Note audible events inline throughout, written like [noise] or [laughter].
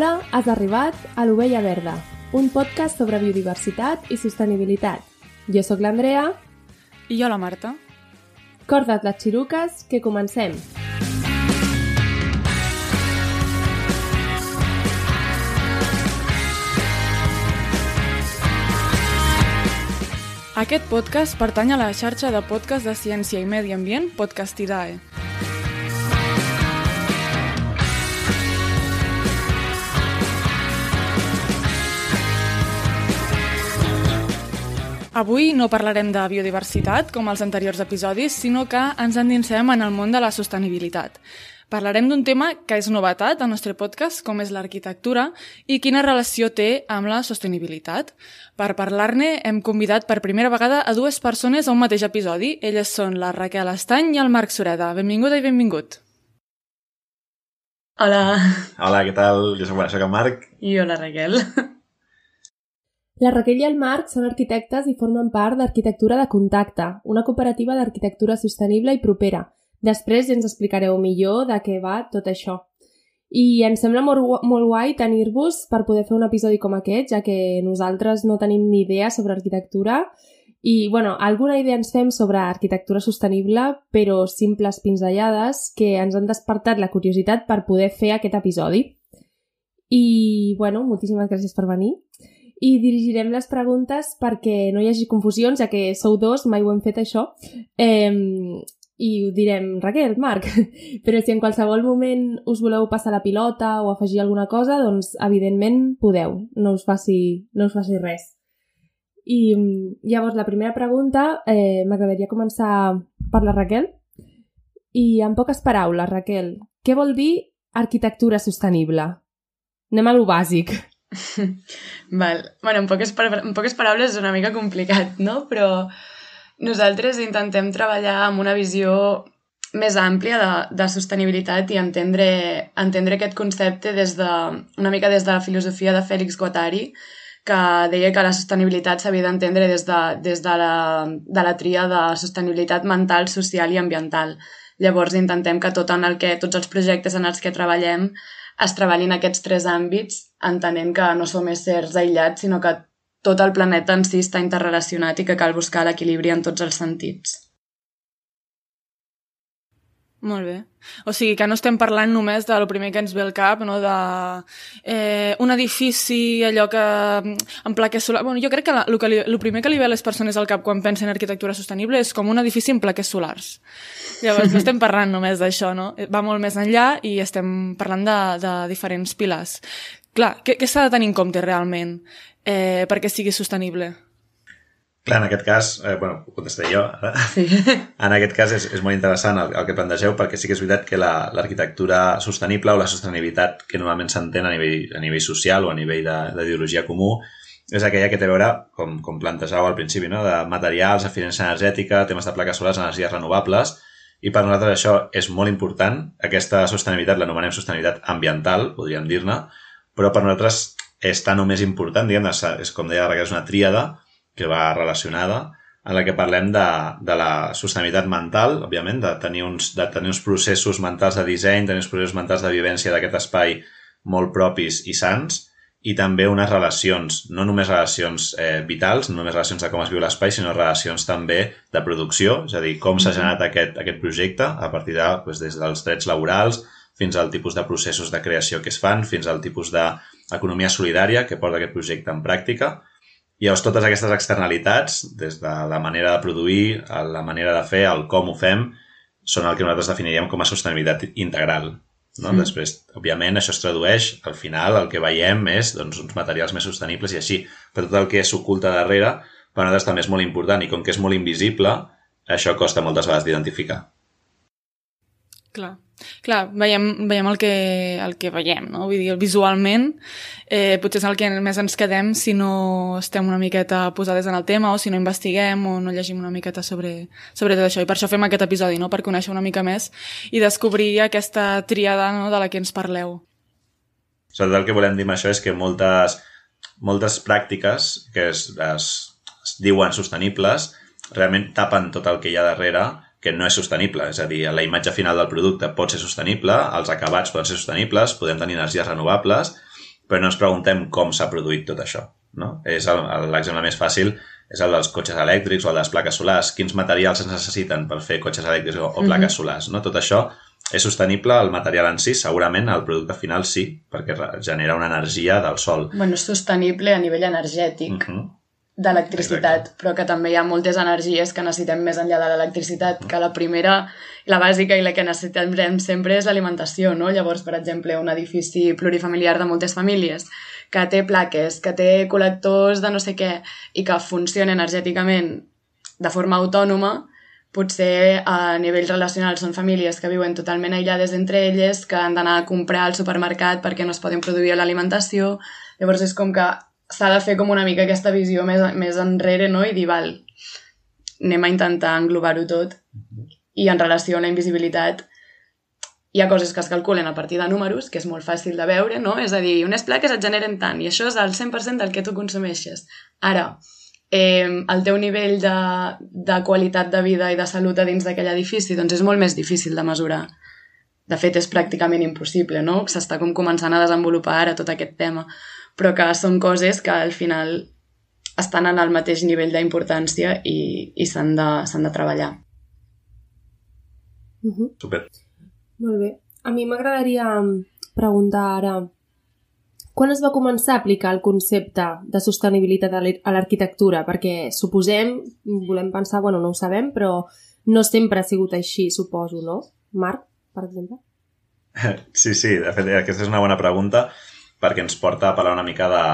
Hola, has arribat a l'Ovella Verda, un podcast sobre biodiversitat i sostenibilitat. Jo sóc l'Andrea. I jo la Marta. Corda't les xiruques, que comencem. Aquest podcast pertany a la xarxa de podcast de ciència i medi ambient Podcastidae. Avui no parlarem de biodiversitat, com els anteriors episodis, sinó que ens endinsem en el món de la sostenibilitat. Parlarem d'un tema que és novetat al nostre podcast, com és l'arquitectura, i quina relació té amb la sostenibilitat. Per parlar-ne hem convidat per primera vegada a dues persones a un mateix episodi. Elles són la Raquel Estany i el Marc Sureda. Benvinguda i benvingut. Hola. Hola, què tal? Jo soc, bueno, soc el Marc. I jo, la Raquel. La Raquel i el Marc són arquitectes i formen part d'Arquitectura de Contacte, una cooperativa d'arquitectura sostenible i propera. Després ens explicareu millor de què va tot això. I ens sembla molt, molt guai tenir-vos per poder fer un episodi com aquest, ja que nosaltres no tenim ni idea sobre arquitectura i, bueno, alguna idea ens fem sobre arquitectura sostenible, però simples pinzellades que ens han despertat la curiositat per poder fer aquest episodi. I, bueno, moltíssimes gràcies per venir i dirigirem les preguntes perquè no hi hagi confusions, ja que sou dos, mai ho hem fet això. Eh, I ho direm, Raquel, Marc, [laughs] però si en qualsevol moment us voleu passar la pilota o afegir alguna cosa, doncs evidentment podeu, no us faci, no us faci res. I llavors la primera pregunta eh, m'agradaria començar per la Raquel. I en poques paraules, Raquel, què vol dir arquitectura sostenible? Anem a lo bàsic. [laughs] Val. bueno, en poques, en poques paraules és una mica complicat, no? Però nosaltres intentem treballar amb una visió més àmplia de, de sostenibilitat i entendre, entendre aquest concepte des de, una mica des de la filosofia de Félix Guattari, que deia que la sostenibilitat s'havia d'entendre des, de, des de, la, de la tria de sostenibilitat mental, social i ambiental. Llavors intentem que tot en el que, tots els projectes en els que treballem es treballin aquests tres àmbits, entenent que no som éssers aïllats, sinó que tot el planeta en si està interrelacionat i que cal buscar l'equilibri en tots els sentits. Molt bé. O sigui que no estem parlant només de lo primer que ens ve al cap, no? de eh, un edifici, allò que en plaques solars... Bueno, jo crec que, la, lo, primer que li ve a les persones al cap quan pensen en arquitectura sostenible és com un edifici en plaques solars. Llavors no estem parlant només d'això, no? Va molt més enllà i estem parlant de, de diferents pilars. Clar, què, què s'ha de tenir en compte realment eh, perquè sigui sostenible? Clar, en aquest cas, eh, bueno, ho contestaré jo ara. Sí. [laughs] En aquest cas és, és molt interessant el, el que plantegeu perquè sí que és veritat que l'arquitectura la, sostenible o la sostenibilitat que normalment s'entén a, nivell, a nivell social o a nivell d'ideologia comú és aquella que té a veure, com, com plantejau al principi, no? de materials, eficiència energètica, temes de plaques solars, energies renovables, i per nosaltres això és molt important. Aquesta sostenibilitat l'anomenem sostenibilitat ambiental, podríem dir-ne, però per nosaltres és tan o més important, diguem és com deia que és una tríada, que va relacionada, en la que parlem de, de la sostenibilitat mental, òbviament, de tenir, uns, de tenir uns processos mentals de disseny, tenir uns processos mentals de vivència d'aquest espai molt propis i sants, i també unes relacions, no només relacions eh, vitals, no només relacions de com es viu l'espai, sinó relacions també de producció, és a dir, com s'ha generat aquest, aquest projecte a partir de, doncs, des dels drets laborals fins al tipus de processos de creació que es fan, fins al tipus d'economia solidària que porta aquest projecte en pràctica, i llavors totes aquestes externalitats, des de la manera de produir, a la manera de fer, el com ho fem, són el que nosaltres definiríem com a sostenibilitat integral. No? Mm. Després, òbviament, això es tradueix, al final el que veiem és doncs, uns materials més sostenibles i així, però tot el que s'oculta darrere per nosaltres també és molt important i com que és molt invisible, això costa moltes vegades d'identificar. Clar. Clar, veiem, veiem el, que, el que veiem, no? Vull dir, visualment eh, potser és el que més ens quedem si no estem una miqueta posades en el tema o si no investiguem o no llegim una miqueta sobre, sobre tot això. I per això fem aquest episodi, no? Per conèixer una mica més i descobrir aquesta triada no? de la que ens parleu. Sobretot el que volem dir amb això és que moltes, moltes pràctiques que es, es, es diuen sostenibles realment tapen tot el que hi ha darrere que no és sostenible. És a dir, la imatge final del producte pot ser sostenible, els acabats poden ser sostenibles, podem tenir energies renovables, però no ens preguntem com s'ha produït tot això. No? És l'exemple més fàcil és el dels cotxes elèctrics o el de les plaques solars. Quins materials es necessiten per fer cotxes elèctrics o, o plaques mm -hmm. solars? No? Tot això és sostenible, el material en si, segurament el producte final sí, perquè genera una energia del sol. Bueno, és sostenible a nivell energètic. Mm -hmm d'electricitat, però que també hi ha moltes energies que necessitem més enllà de l'electricitat, que la primera, la bàsica i la que necessitem sempre és l'alimentació, no? Llavors, per exemple, un edifici plurifamiliar de moltes famílies que té plaques, que té col·lectors de no sé què i que funciona energèticament de forma autònoma, potser a nivell relacional són famílies que viuen totalment aïllades entre elles, que han d'anar a comprar al supermercat perquè no es poden produir l'alimentació. Llavors és com que s'ha de fer com una mica aquesta visió més, més enrere, no? I dir, val, anem a intentar englobar-ho tot. I en relació a la invisibilitat, hi ha coses que es calculen a partir de números, que és molt fàcil de veure, no? És a dir, unes plaques et generen tant, i això és el 100% del que tu consumeixes. Ara, eh, el teu nivell de, de qualitat de vida i de salut a dins d'aquell edifici, doncs és molt més difícil de mesurar. De fet, és pràcticament impossible, no? S'està com començant a desenvolupar ara tot aquest tema però que són coses que al final estan en el mateix nivell d'importància i, i s'han de, de treballar. Uh -huh. Super. Molt bé. A mi m'agradaria preguntar ara quan es va començar a aplicar el concepte de sostenibilitat a l'arquitectura? Perquè suposem, volem pensar, bueno, no ho sabem, però no sempre ha sigut així, suposo, no? Marc, per exemple? [laughs] Sí, sí, de fet, aquesta és una bona pregunta perquè ens porta a parlar una mica de,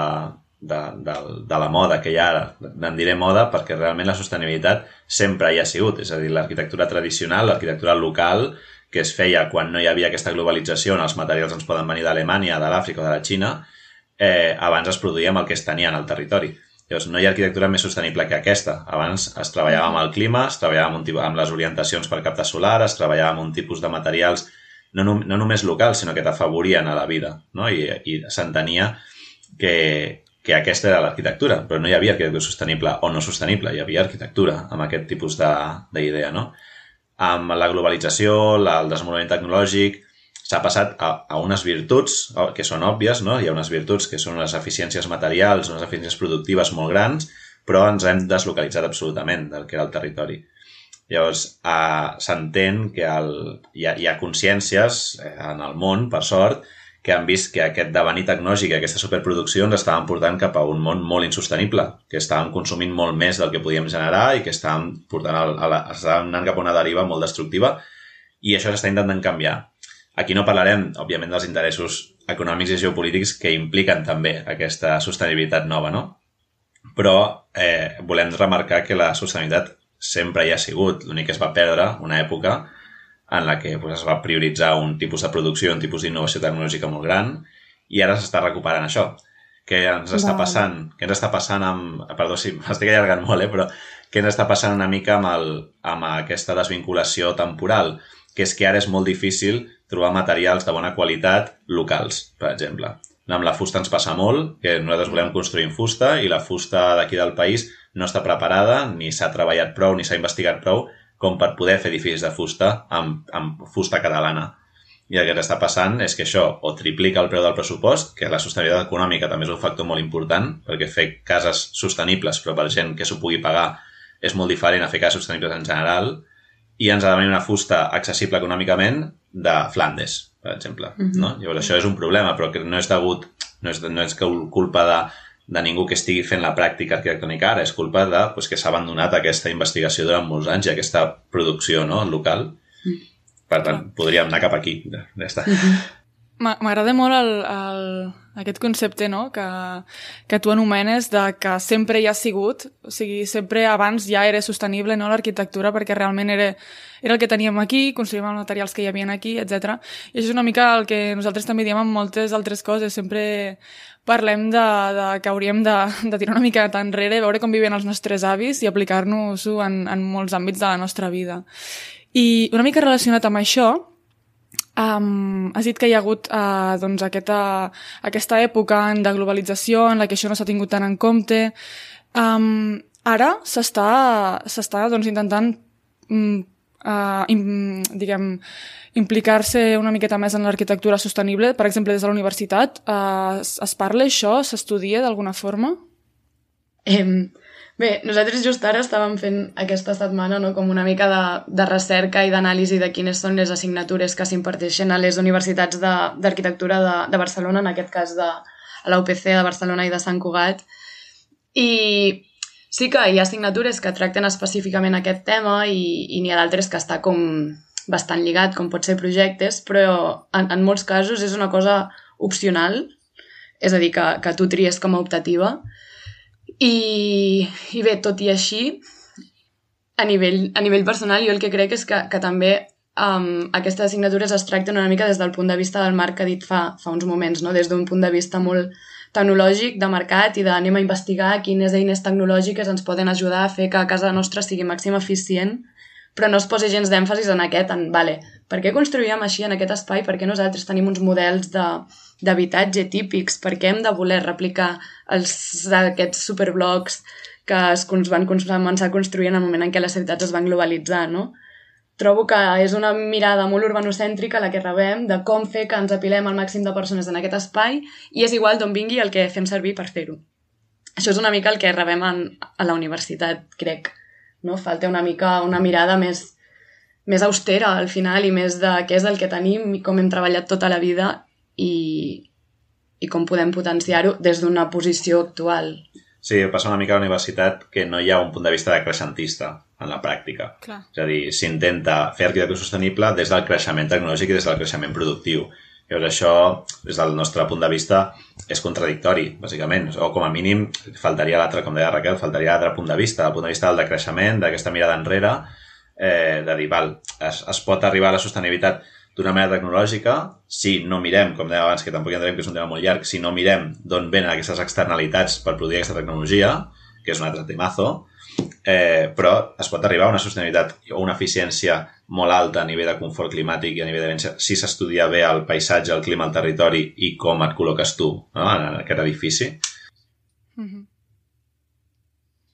de, de, de la moda que hi ha ara. En diré moda perquè realment la sostenibilitat sempre hi ha sigut. És a dir, l'arquitectura tradicional, l'arquitectura local, que es feia quan no hi havia aquesta globalització on els materials ens poden venir d'Alemanya, de l'Àfrica o de la Xina, eh, abans es produïa amb el que es tenia en el territori. Llavors, no hi ha arquitectura més sostenible que aquesta. Abans es treballava amb el clima, es treballava amb, un tipus, amb les orientacions per captar solar, es treballava amb un tipus de materials no, no, no només locals, sinó que t'afavorien a la vida, no? I, i s'entenia que, que aquesta era l'arquitectura, però no hi havia arquitectura sostenible o no sostenible, hi havia arquitectura amb aquest tipus d'idea, no? Amb la globalització, la, el desenvolupament tecnològic, s'ha passat a, a unes virtuts que són òbvies, no? Hi ha unes virtuts que són unes eficiències materials, unes eficiències productives molt grans, però ens hem deslocalitzat absolutament del que era el territori. Llavors, eh, s'entén que el, hi, ha, hi ha consciències eh, en el món, per sort, que han vist que aquest devenir tecnològic superproducció ens estaven portant cap a un món molt insostenible, que estàvem consumint molt més del que podíem generar i que estàvem, portant a la, estàvem anant cap a una deriva molt destructiva i això s'està intentant canviar. Aquí no parlarem, òbviament, dels interessos econòmics i geopolítics que impliquen també aquesta sostenibilitat nova, no? Però eh, volem remarcar que la sostenibilitat sempre hi ha sigut. L'únic que es va perdre una època en la que pues, es va prioritzar un tipus de producció, un tipus d'innovació tecnològica molt gran i ara s'està recuperant això. Què ens està vale. passant? Què ens està passant amb... Perdó si m'estic allargant molt, eh? però què ens està passant una mica amb, el, amb aquesta desvinculació temporal? Que és que ara és molt difícil trobar materials de bona qualitat locals, per exemple. Amb la fusta ens passa molt, que nosaltres volem construir en fusta i la fusta d'aquí del país no està preparada, ni s'ha treballat prou, ni s'ha investigat prou com per poder fer edificis de fusta amb, amb fusta catalana. I el que està passant és que això o triplica el preu del pressupost, que la sostenibilitat econòmica també és un factor molt important, perquè fer cases sostenibles però per gent que s'ho pugui pagar és molt diferent a fer cases sostenibles en general, i ens ha de venir una fusta accessible econòmicament de Flandes, per exemple. -hmm. no? Llavors això és un problema, però que no és degut, no és, no és culpa de de ningú que estigui fent la pràctica arquitectònica ara, és culpa de pues, que s'ha abandonat aquesta investigació durant molts anys i aquesta producció no, local. Mm. Per tant, podríem anar cap aquí. Ja està. Mm-hmm. M'agrada molt el, el, aquest concepte no? que, que tu anomenes de que sempre hi ha sigut, o sigui, sempre abans ja era sostenible no, l'arquitectura perquè realment era, era el que teníem aquí, construïm els materials que hi havia aquí, etc. I això és una mica el que nosaltres també diem amb moltes altres coses, sempre parlem de, de que hauríem de, de tirar una mica enrere, veure com viven els nostres avis i aplicar-nos-ho en, en molts àmbits de la nostra vida. I una mica relacionat amb això, Um, has dit que hi ha hagut uh, doncs aquesta, aquesta època de globalització en la que això no s'ha tingut tant en compte. Um, ara s'està doncs, intentant um, uh, im, diguem, implicar-se una miqueta més en l'arquitectura sostenible, per exemple, des de la universitat, uh, es, es parla això? S'estudia d'alguna forma? Eh, bé, nosaltres just ara estàvem fent aquesta setmana no, com una mica de, de recerca i d'anàlisi de quines són les assignatures que s'imparteixen a les universitats d'arquitectura de, de, de Barcelona, en aquest cas de, a la UPC de Barcelona i de Sant Cugat. I sí que hi ha assignatures que tracten específicament aquest tema i, i n'hi ha d'altres que està com bastant lligat, com pot ser projectes, però en, en molts casos és una cosa opcional, és a dir, que, que tu tries com a optativa, i, i bé, tot i així, a nivell, a nivell personal, jo el que crec és que, que també um, aquestes assignatures es tracten una mica des del punt de vista del marc que ha dit fa, fa uns moments, no? des d'un punt de vista molt tecnològic, de mercat i d'anem a investigar quines eines tecnològiques ens poden ajudar a fer que a casa nostra sigui màxim eficient, però no es posi gens d'èmfasis en aquest, en, vale, per què construïm així en aquest espai? Per què nosaltres tenim uns models d'habitatge típics? Per què hem de voler replicar els, aquests superblocs que es van començar a construir en el moment en què les ciutats es van globalitzar, no? Trobo que és una mirada molt urbanocèntrica la que rebem de com fer que ens apilem al màxim de persones en aquest espai i és igual d'on vingui el que fem servir per fer-ho. Això és una mica el que rebem en, a la universitat, crec. No? Falta una mica una mirada més més austera al final i més de què és el que tenim i com hem treballat tota la vida i, i com podem potenciar-ho des d'una posició actual. Sí, passa una mica a la universitat que no hi ha un punt de vista de creixentista en la pràctica. Clar. És a dir, s'intenta fer arquitectura sostenible des del creixement tecnològic i des del creixement productiu. Llavors això, des del nostre punt de vista, és contradictori, bàsicament. O com a mínim, faltaria l'altre, com deia Raquel, faltaria l'altre punt de vista, el punt de vista del decreixement, d'aquesta mirada enrere, eh, de dir, val, es, es pot arribar a la sostenibilitat d'una manera tecnològica si no mirem, com deia abans, que tampoc hi entrarem, que és un tema molt llarg, si no mirem d'on venen aquestes externalitats per produir aquesta tecnologia, que és un altre temazo, eh, però es pot arribar a una sostenibilitat o una eficiència molt alta a nivell de confort climàtic i a nivell de si s'estudia bé el paisatge, el clima, el territori i com et col·loques tu no? en aquest edifici. Mm -hmm.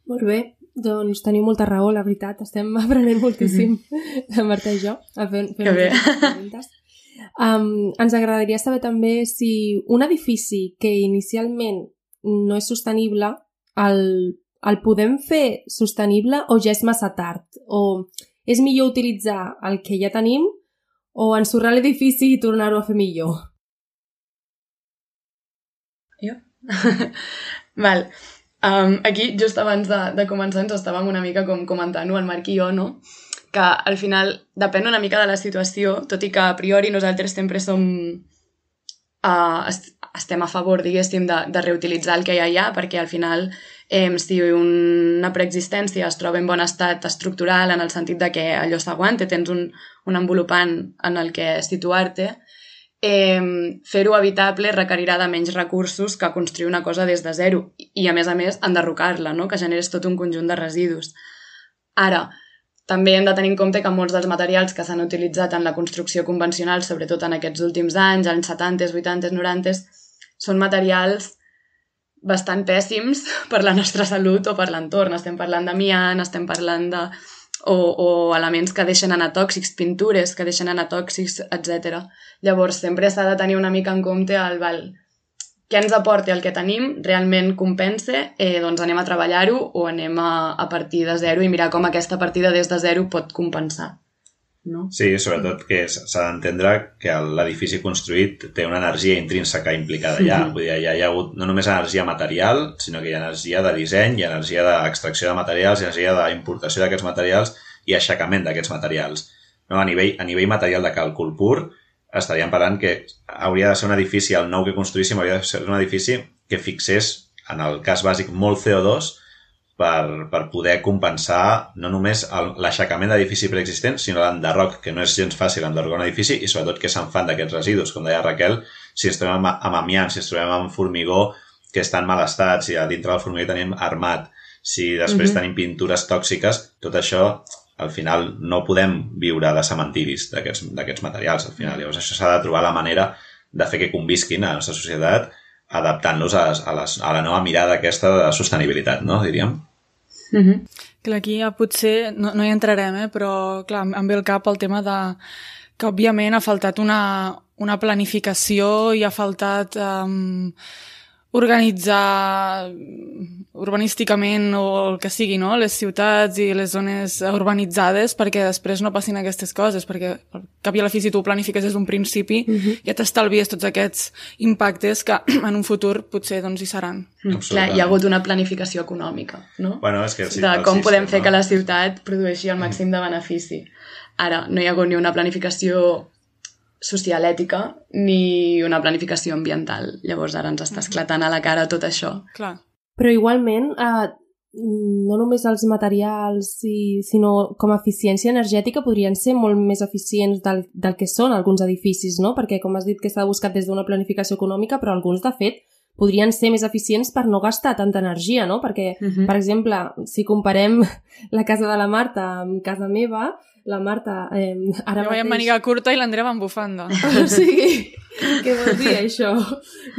Molt bé. Doncs teniu molta raó, la veritat. Estem [laughs] aprenent moltíssim, mm -hmm. la Marta i jo, a fer, fer que bé. preguntes. Um, ens agradaria saber també si un edifici que inicialment no és sostenible, el, el podem fer sostenible o ja és massa tard? O és millor utilitzar el que ja tenim o ensorrar l'edifici i tornar-ho a fer millor? Jo? [laughs] Val. Um, aquí, just abans de, de començar, ens estàvem una mica com comentant-ho, el Marc i jo, no? Que al final depèn una mica de la situació, tot i que a priori nosaltres sempre som... Uh, est estem a favor, diguéssim, de, de reutilitzar el que hi ha, perquè al final eh, si una preexistència es troba en bon estat estructural en el sentit de que allò s'aguanta, tens un, un envolupant en el que situar-te, eh, fer-ho habitable requerirà de menys recursos que construir una cosa des de zero i, a més a més, enderrocar-la, no? que generes tot un conjunt de residus. Ara, també hem de tenir en compte que molts dels materials que s'han utilitzat en la construcció convencional, sobretot en aquests últims anys, anys 70, 80, 90, són materials bastant pèssims [laughs] per la nostra salut o per l'entorn. Estem parlant d'amiant, estem parlant de o, o elements que deixen anar tòxics, pintures que deixen anar tòxics, etc. Llavors, sempre s'ha de tenir una mica en compte el val, què ens aporta el que tenim, realment compensa, eh, doncs anem a treballar-ho o anem a, a partir de zero i mirar com aquesta partida des de zero pot compensar. No? Sí, sobretot que s'ha d'entendre que l'edifici construït té una energia intrínseca implicada allà. Mm -hmm. Vull dir, ja hi ha hagut no només energia material, sinó que hi ha energia de disseny, hi ha energia d'extracció de materials, hi ha energia d'importació d'aquests materials i aixecament d'aquests materials. No? A, nivell, a nivell material de càlcul pur, estaríem parlant que hauria de ser un edifici, el nou que construíssim hauria de ser un edifici que fixés, en el cas bàsic, molt CO2 per, per poder compensar no només l'aixecament d'edifici preexistent, sinó l'enderroc, que no és gens fàcil enderrocar un edifici i sobretot que se'n fan d'aquests residus. Com deia Raquel, si ens trobem amb, amb amiant, si ens trobem amb formigó que està en mal estat, si a dintre del formigó tenim armat, si després mm -hmm. tenim pintures tòxiques, tot això al final no podem viure de cementiris d'aquests materials, al final. Llavors això s'ha de trobar la manera de fer que convisquin a la nostra societat adaptant-los a, a, les, a la nova mirada aquesta de sostenibilitat, no? Diríem. Uh -huh. Clar, aquí ja potser no, no hi entrarem, eh? però clar, em ve al cap el tema de que òbviament ha faltat una, una planificació i ha faltat um, organitzar urbanísticament o el que sigui, no? les ciutats i les zones urbanitzades perquè després no passin aquestes coses, perquè al cap i a la fi si tu ho planifiques des d'un principi uh -huh. ja t'estalvies tots aquests impactes que [clears throat] en un futur potser doncs hi seran. Mm. Clar, hi ha hagut una planificació econòmica, no? Bueno, és que sí, de com podem fer que la ciutat produeixi el màxim de benefici. Ara, no hi ha hagut ni una planificació social ètica ni una planificació ambiental. Llavors ara ens està esclatant a la cara tot això. Clar. Però igualment, eh, no només els materials, i, sinó com a eficiència energètica podrien ser molt més eficients del, del que són alguns edificis, no? Perquè, com has dit, que s'ha buscat des d'una planificació econòmica, però alguns, de fet, podrien ser més eficients per no gastar tanta energia, no? Perquè, uh -huh. per exemple, si comparem la casa de la Marta amb casa meva, la Marta eh, ara jo vaig amb maniga curta i l'Andrea va amb bufanda. [laughs] o sigui, què vol dir això?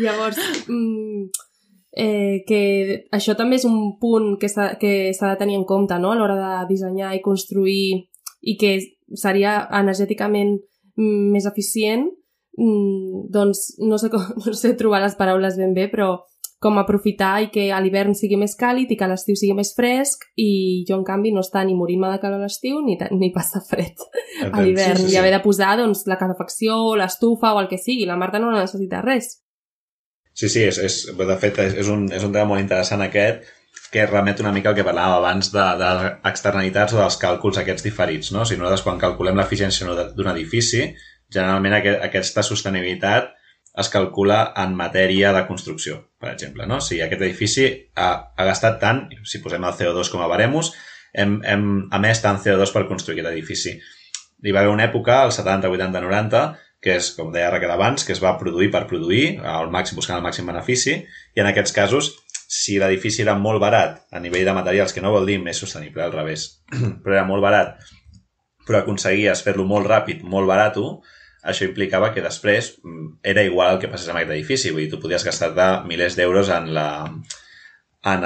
Llavors, mm, eh, que això també és un punt que s'ha de tenir en compte no? a l'hora de dissenyar i construir i que seria energèticament mm, més eficient mm, doncs no sé, com, [laughs] no sé trobar les paraules ben bé però com aprofitar i que a l'hivern sigui més càlid i que a l'estiu sigui més fresc i jo en canvi no està ni morint-me de calor a l'estiu ni, ni passar fred [laughs] a l'hivern sí, sí, sí. i haver de posar doncs, la calefacció, l'estufa o el que sigui. La Marta no necessita res. Sí, sí, és, és, de fet és un, és un tema molt interessant aquest que remet una mica al que parlàvem abans de, de o dels càlculs aquests diferits. No? O sigui, nosaltres quan calculem l'eficiència d'un edifici, generalment aquest, aquesta sostenibilitat es calcula en matèria de construcció, per exemple. No? Si aquest edifici ha, ha gastat tant, si posem el CO2 com a baremos, hem, hem emès tant CO2 per construir aquest edifici. Hi va haver una època, als 70, 80, 90, que és, com deia Raquel abans, que es va produir per produir, al màxim, buscant el màxim benefici, i en aquests casos, si l'edifici era molt barat a nivell de materials, que no vol dir més sostenible, al revés, [clears throat] però era molt barat, però aconseguies fer-lo molt ràpid, molt barat, això implicava que després mm, era igual el que passés amb aquest edifici, vull dir, tu podies gastar-te milers d'euros en la en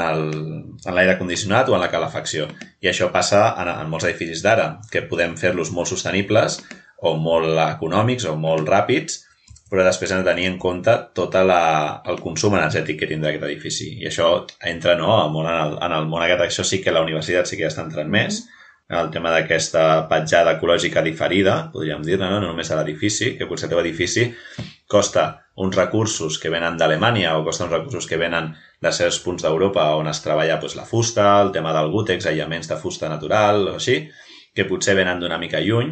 l'aire condicionat o en la calefacció. I això passa en, en molts edificis d'ara, que podem fer-los molt sostenibles o molt econòmics o molt ràpids, però després hem de tenir en compte tot la, el consum energètic que tindrà aquest edifici. I això entra no, molt en, el, en el món aquest. Això sí que la universitat sí que ja està entrant més, en el tema d'aquesta petjada ecològica diferida, podríem dir-ne, no? no només a l'edifici, que potser el teu edifici costa uns recursos que venen d'Alemanya o costa uns recursos que venen de certs punts d'Europa on es treballa doncs, la fusta, el tema del gútex, aïllaments de fusta natural o així, que potser venen d'una mica lluny,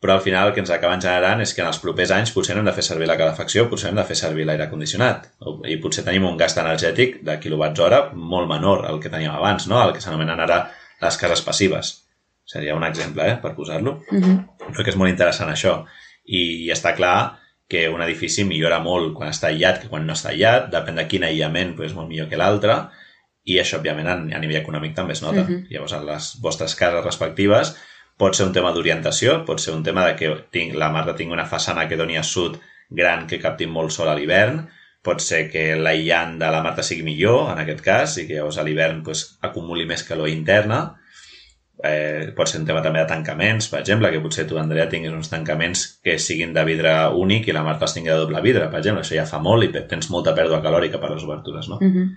però al final el que ens acaben generant és que en els propers anys potser no hem de fer servir la calefacció, potser hem de fer servir l'aire condicionat i potser tenim un gast energètic de quilowatts hora molt menor al que teníem abans, no? el que s'anomenen ara les cases passives. Seria un exemple, eh, per posar-lo. Uh. -huh. Que és molt interessant això. I, I està clar que un edifici millora molt quan està aïllat que quan no està aïllat, depèn de quin aïllament, però és molt millor que l'altre, i això, òbviament, a, a nivell econòmic també es nota. Uh. -huh. Llavors, en les vostres cases respectives Pot ser un tema d'orientació, pot ser un tema de que tinc, la Marta tingui una façana que doni a sud gran que capti molt sol a l'hivern, pot ser que l'aïllant de la Marta sigui millor, en aquest cas, i que llavors a l'hivern pues, acumuli més calor interna. Eh, pot ser un tema també de tancaments, per exemple, que potser tu, Andrea, tinguis uns tancaments que siguin de vidre únic i la Marta els tingui de doble vidre, per exemple. Això ja fa molt i tens molta pèrdua calòrica per les obertures, no? Uh -huh.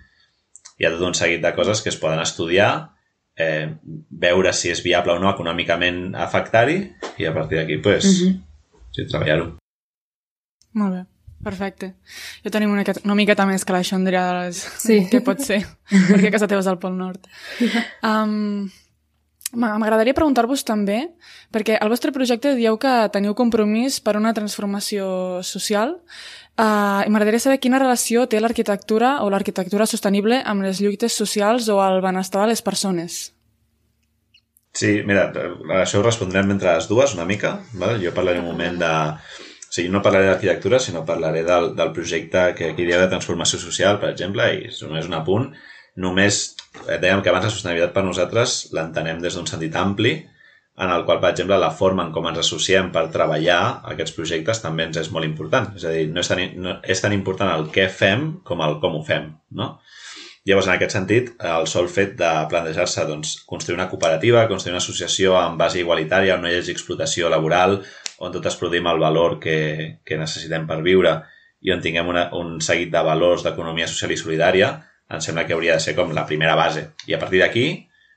Hi ha tot un seguit de coses que es poden estudiar eh, veure si és viable o no econòmicament afectar-hi i a partir d'aquí, pues, uh -huh. sí, treballar-ho. Molt bé. Perfecte. Jo tenim una, una miqueta més que la Xondria sí. que pot ser, [laughs] perquè a casa teva és al Pol Nord. [laughs] Um, M'agradaria preguntar-vos també, perquè al vostre projecte dieu que teniu compromís per una transformació social, Uh, M'agradaria saber quina relació té l'arquitectura o l'arquitectura sostenible amb les lluites socials o el benestar de les persones. Sí, mira, això ho respondrem entre les dues una mica. Vale? Jo parlaré un moment de... O sigui, no parlaré d'arquitectura, sinó parlaré del, del projecte que aquí diu de transformació social, per exemple, i només un apunt. Només, dèiem que abans la sostenibilitat per nosaltres l'entenem des d'un sentit ampli, en el qual, per exemple, la forma en com ens associem per treballar aquests projectes també ens és molt important. És a dir, no és tan, no, és tan important el què fem com el com ho fem, no? Llavors, en aquest sentit, el sol fet de plantejar-se doncs, construir una cooperativa, construir una associació amb base igualitària, on no hi hagi explotació laboral, on totes produïm el valor que, que necessitem per viure i on tinguem una, un seguit de valors d'economia social i solidària, em sembla que hauria de ser com la primera base. I a partir d'aquí,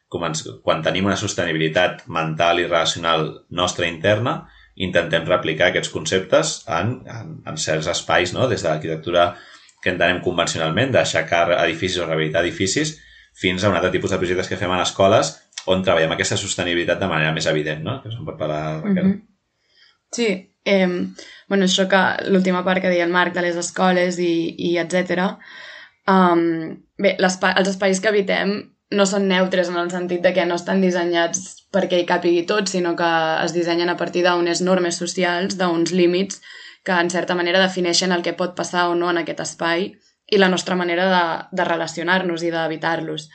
quan tenim una sostenibilitat mental i relacional nostra interna, intentem replicar aquests conceptes en, en, en certs espais, no? des de l'arquitectura que entenem convencionalment, d'aixecar edificis o rehabilitar edificis, fins a un altre tipus de projectes que fem a escoles on treballem aquesta sostenibilitat de manera més evident, no? Que se'n pot parlar, Raquel. Mm -hmm. Sí, eh, bueno, això que l'última part que deia el Marc de les escoles i, i etc. Um, bé, els espais que habitem no són neutres en el sentit de que no estan dissenyats perquè hi càpigui tot, sinó que es dissenyen a partir d'unes normes socials, d'uns límits que en certa manera defineixen el que pot passar o no en aquest espai i la nostra manera de, de relacionar-nos i d'evitar-los.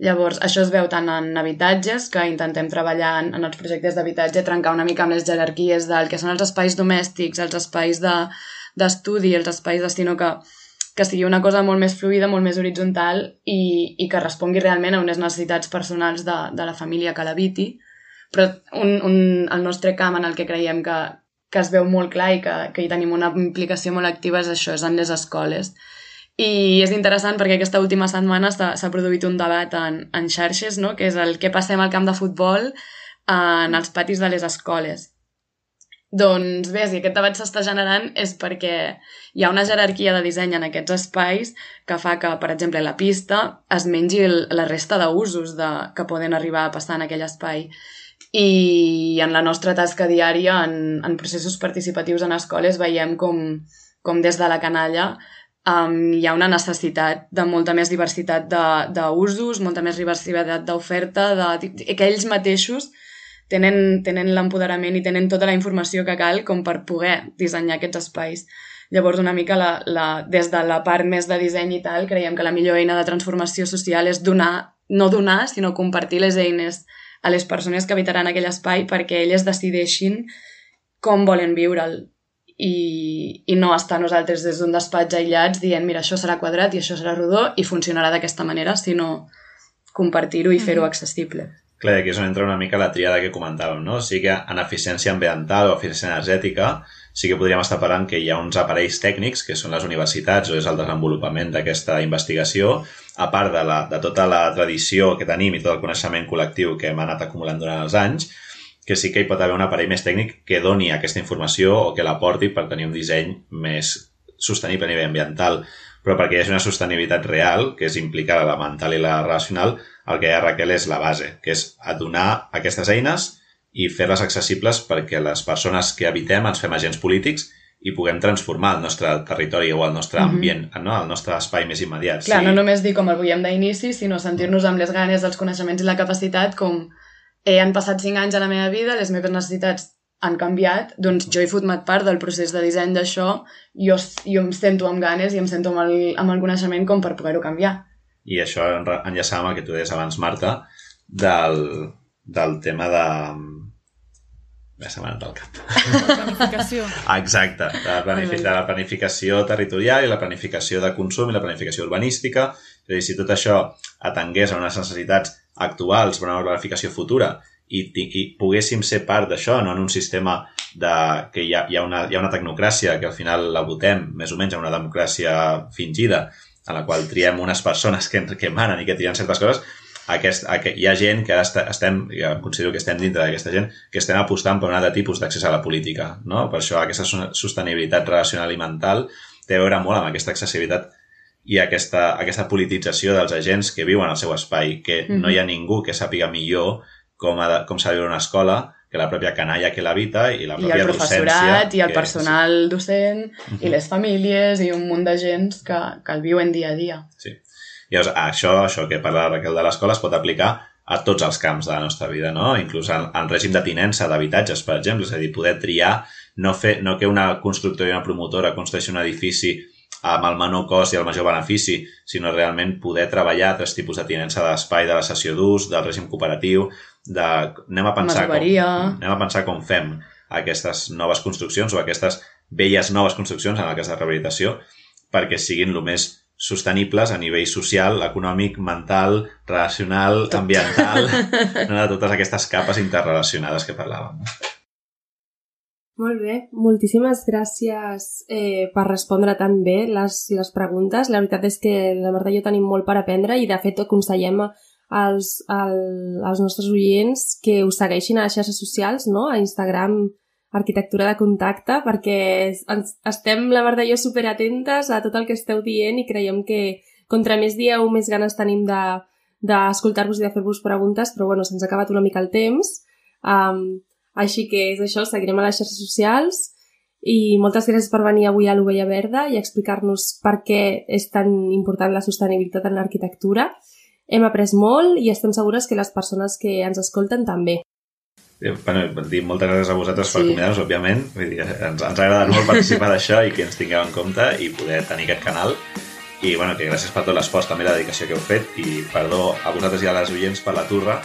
Llavors, això es veu tant en habitatges, que intentem treballar en, en els projectes d'habitatge, trencar una mica amb les jerarquies del que són els espais domèstics, els espais d'estudi, de, els espais de... sinó que, que sigui una cosa molt més fluida, molt més horitzontal i, i que respongui realment a unes necessitats personals de, de la família que l'habiti. Però un, un, el nostre camp en el que creiem que, que es veu molt clar i que, que hi tenim una implicació molt activa és això, és en les escoles. I és interessant perquè aquesta última setmana s'ha produït un debat en, en xarxes, no? que és el què passem al camp de futbol en els patis de les escoles. Doncs bé, si aquest debat s'està generant és perquè hi ha una jerarquia de disseny en aquests espais que fa que, per exemple, la pista es mengi la resta d'usos de, que poden arribar a passar en aquell espai. I en la nostra tasca diària en, en processos participatius en escoles veiem com, com des de la canalla um, hi ha una necessitat de molta més diversitat d'usos, molta més diversitat d'oferta, de, que ells mateixos tenen, tenen l'empoderament i tenen tota la informació que cal com per poder dissenyar aquests espais. Llavors, una mica la, la, des de la part més de disseny i tal, creiem que la millor eina de transformació social és donar, no donar, sinó compartir les eines a les persones que habitaran aquell espai perquè elles decideixin com volen viure'l i, i no estar nosaltres des d'un despatx aïllats dient mira, això serà quadrat i això serà rodó i funcionarà d'aquesta manera, sinó compartir-ho i fer-ho accessible. Clar, aquí és on entra una mica la triada que comentàvem, no? O sigui que en eficiència ambiental o eficiència energètica sí que podríem estar parlant que hi ha uns aparells tècnics, que són les universitats o és el desenvolupament d'aquesta investigació, a part de, la, de tota la tradició que tenim i tot el coneixement col·lectiu que hem anat acumulant durant els anys, que sí que hi pot haver un aparell més tècnic que doni aquesta informació o que l'aporti per tenir un disseny més sostenible a nivell ambiental. Però perquè hi hagi una sostenibilitat real, que és implicar la mental i la relacional, el que hi ha Raquel és la base, que és donar aquestes eines i fer-les accessibles perquè les persones que habitem ens fem agents polítics i puguem transformar el nostre territori o el nostre mhm. ambient, mm -hmm. no? el nostre espai més immediat. Clar, sí. no només dir com el veiem d'inici, sinó sentir-nos amb les ganes, els coneixements i la capacitat com eh, han passat cinc anys a la meva vida, les meves necessitats han canviat, doncs jo he format part del procés de disseny d'això, jo, jo em sento amb ganes i em sento amb el, amb el coneixement com per poder-ho canviar. I això enllaçava amb el que tu deies abans, Marta, del, del tema de, ja se m'ha anat al cap. La planificació. Exacte, la, planific de la planificació territorial i la planificació de consum i la planificació urbanística. És a dir, si tot això atengués a unes necessitats actuals per a una planificació futura i, i poguéssim ser part d'això, no en un sistema de, que hi ha, hi, ha una, hi ha una tecnocràcia que al final la votem més o menys en una democràcia fingida, en la qual triem unes persones que, que manen i que trien certes coses, aquest, aquest, hi ha gent que ara estem, ja considero que estem dintre d'aquesta gent, que estem apostant per un altre tipus d'accés a la política. No? Per això aquesta sostenibilitat relacional i mental té a veure molt amb aquesta accessibilitat i aquesta, aquesta politització dels agents que viuen al seu espai, que mm -hmm. no hi ha ningú que sàpiga millor com, de, com s'ha de viure una escola que la pròpia canalla que l'habita i la pròpia I el professorat, i el personal sí. docent, uh -huh. i les famílies, i un munt de gens que, que el viuen dia a dia. Sí. Llavors, això, això que parla la Raquel de l'escola es pot aplicar a tots els camps de la nostra vida, no? Inclús en, en règim de tinença d'habitatges, per exemple, és a dir, poder triar, no, fer, no que una constructora i una promotora construeixi un edifici amb el menor cost i el major benefici, sinó realment poder treballar tres tipus de tinença d'espai, de la sessió d'ús, del règim cooperatiu, de... anem a pensar com, anem a pensar com fem aquestes noves construccions o aquestes velles noves construccions, en el cas de rehabilitació, perquè siguin el més sostenibles a nivell social, econòmic, mental, relacional, Tot. ambiental, [laughs] no, de totes aquestes capes interrelacionades que parlàvem. Molt bé, moltíssimes gràcies eh, per respondre tan bé les, les preguntes. La veritat és que la Marta i jo tenim molt per aprendre i de fet aconsellem als, al, als nostres oients que us segueixin a les xarxes socials, no? a Instagram, arquitectura de contacte, perquè ens, estem, la Marta i jo, superatentes a tot el que esteu dient i creiem que contra més dieu, més ganes tenim d'escoltar-vos de, i de fer-vos preguntes, però bueno, se'ns ha acabat una mica el temps. Um, així que és això, seguirem a les xarxes socials i moltes gràcies per venir avui a l'Ovella Verda i explicar-nos per què és tan important la sostenibilitat en l'arquitectura. Hem après molt i estem segures que les persones que ens escolten també. Eh, bueno, dir moltes gràcies a vosaltres sí. per convidar-nos, òbviament. Vull dir, ens, ens ha agradat molt participar d'això i que ens tingueu en compte i poder tenir aquest canal. I bueno, que gràcies per tot l'esforç, també la dedicació que heu fet i perdó a vosaltres i a les oients per la turra. [laughs]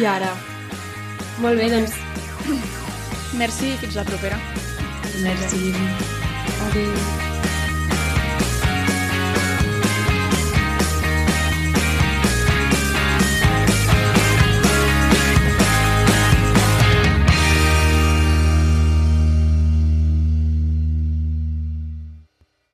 I ara? Molt bé, doncs... Merci i fins la propera. Merci. Adéu.